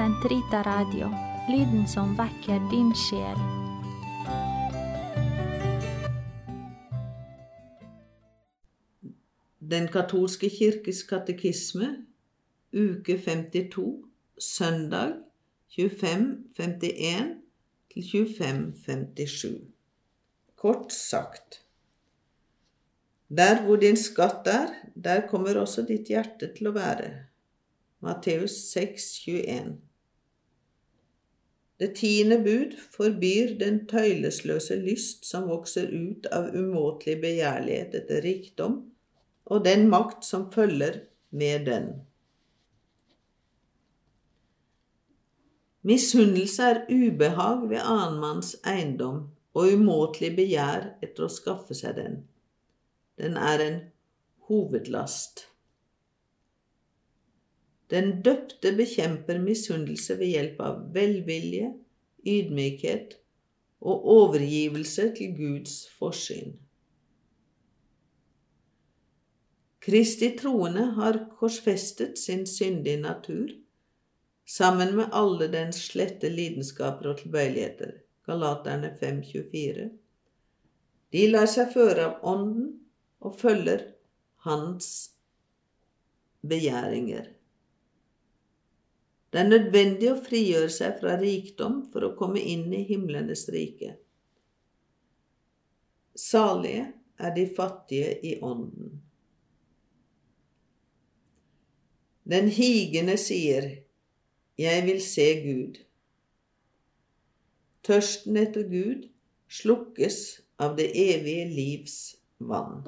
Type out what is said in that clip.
Sentrita Radio, lyden som vekker din sjel. Den katolske kirkes katekisme, uke 52, søndag 2551 til 2557. Kort sagt Der hvor din skatt er, der kommer også ditt hjerte til å være. Matteus 6, 21. Det tiende bud forbyr den tøylesløse lyst som vokser ut av umåtelig begjærlighet etter rikdom, og den makt som følger med den. Misunnelse er ubehag ved annenmanns eiendom og umåtelig begjær etter å skaffe seg den. Den er en hovedlast. Den døpte bekjemper misunnelse ved hjelp av velvilje, ydmykhet og overgivelse til Guds forsyn. Kristi troende har korsfestet sin syndige natur sammen med alle dens slette lidenskaper og tilbøyeligheter. Galaterne 5,24. De lar seg føre av Ånden og følger Hans begjæringer. Det er nødvendig å frigjøre seg fra rikdom for å komme inn i himlenes rike. Salige er de fattige i ånden. Den higende sier, Jeg vil se Gud. Tørsten etter Gud slukkes av det evige livs vann.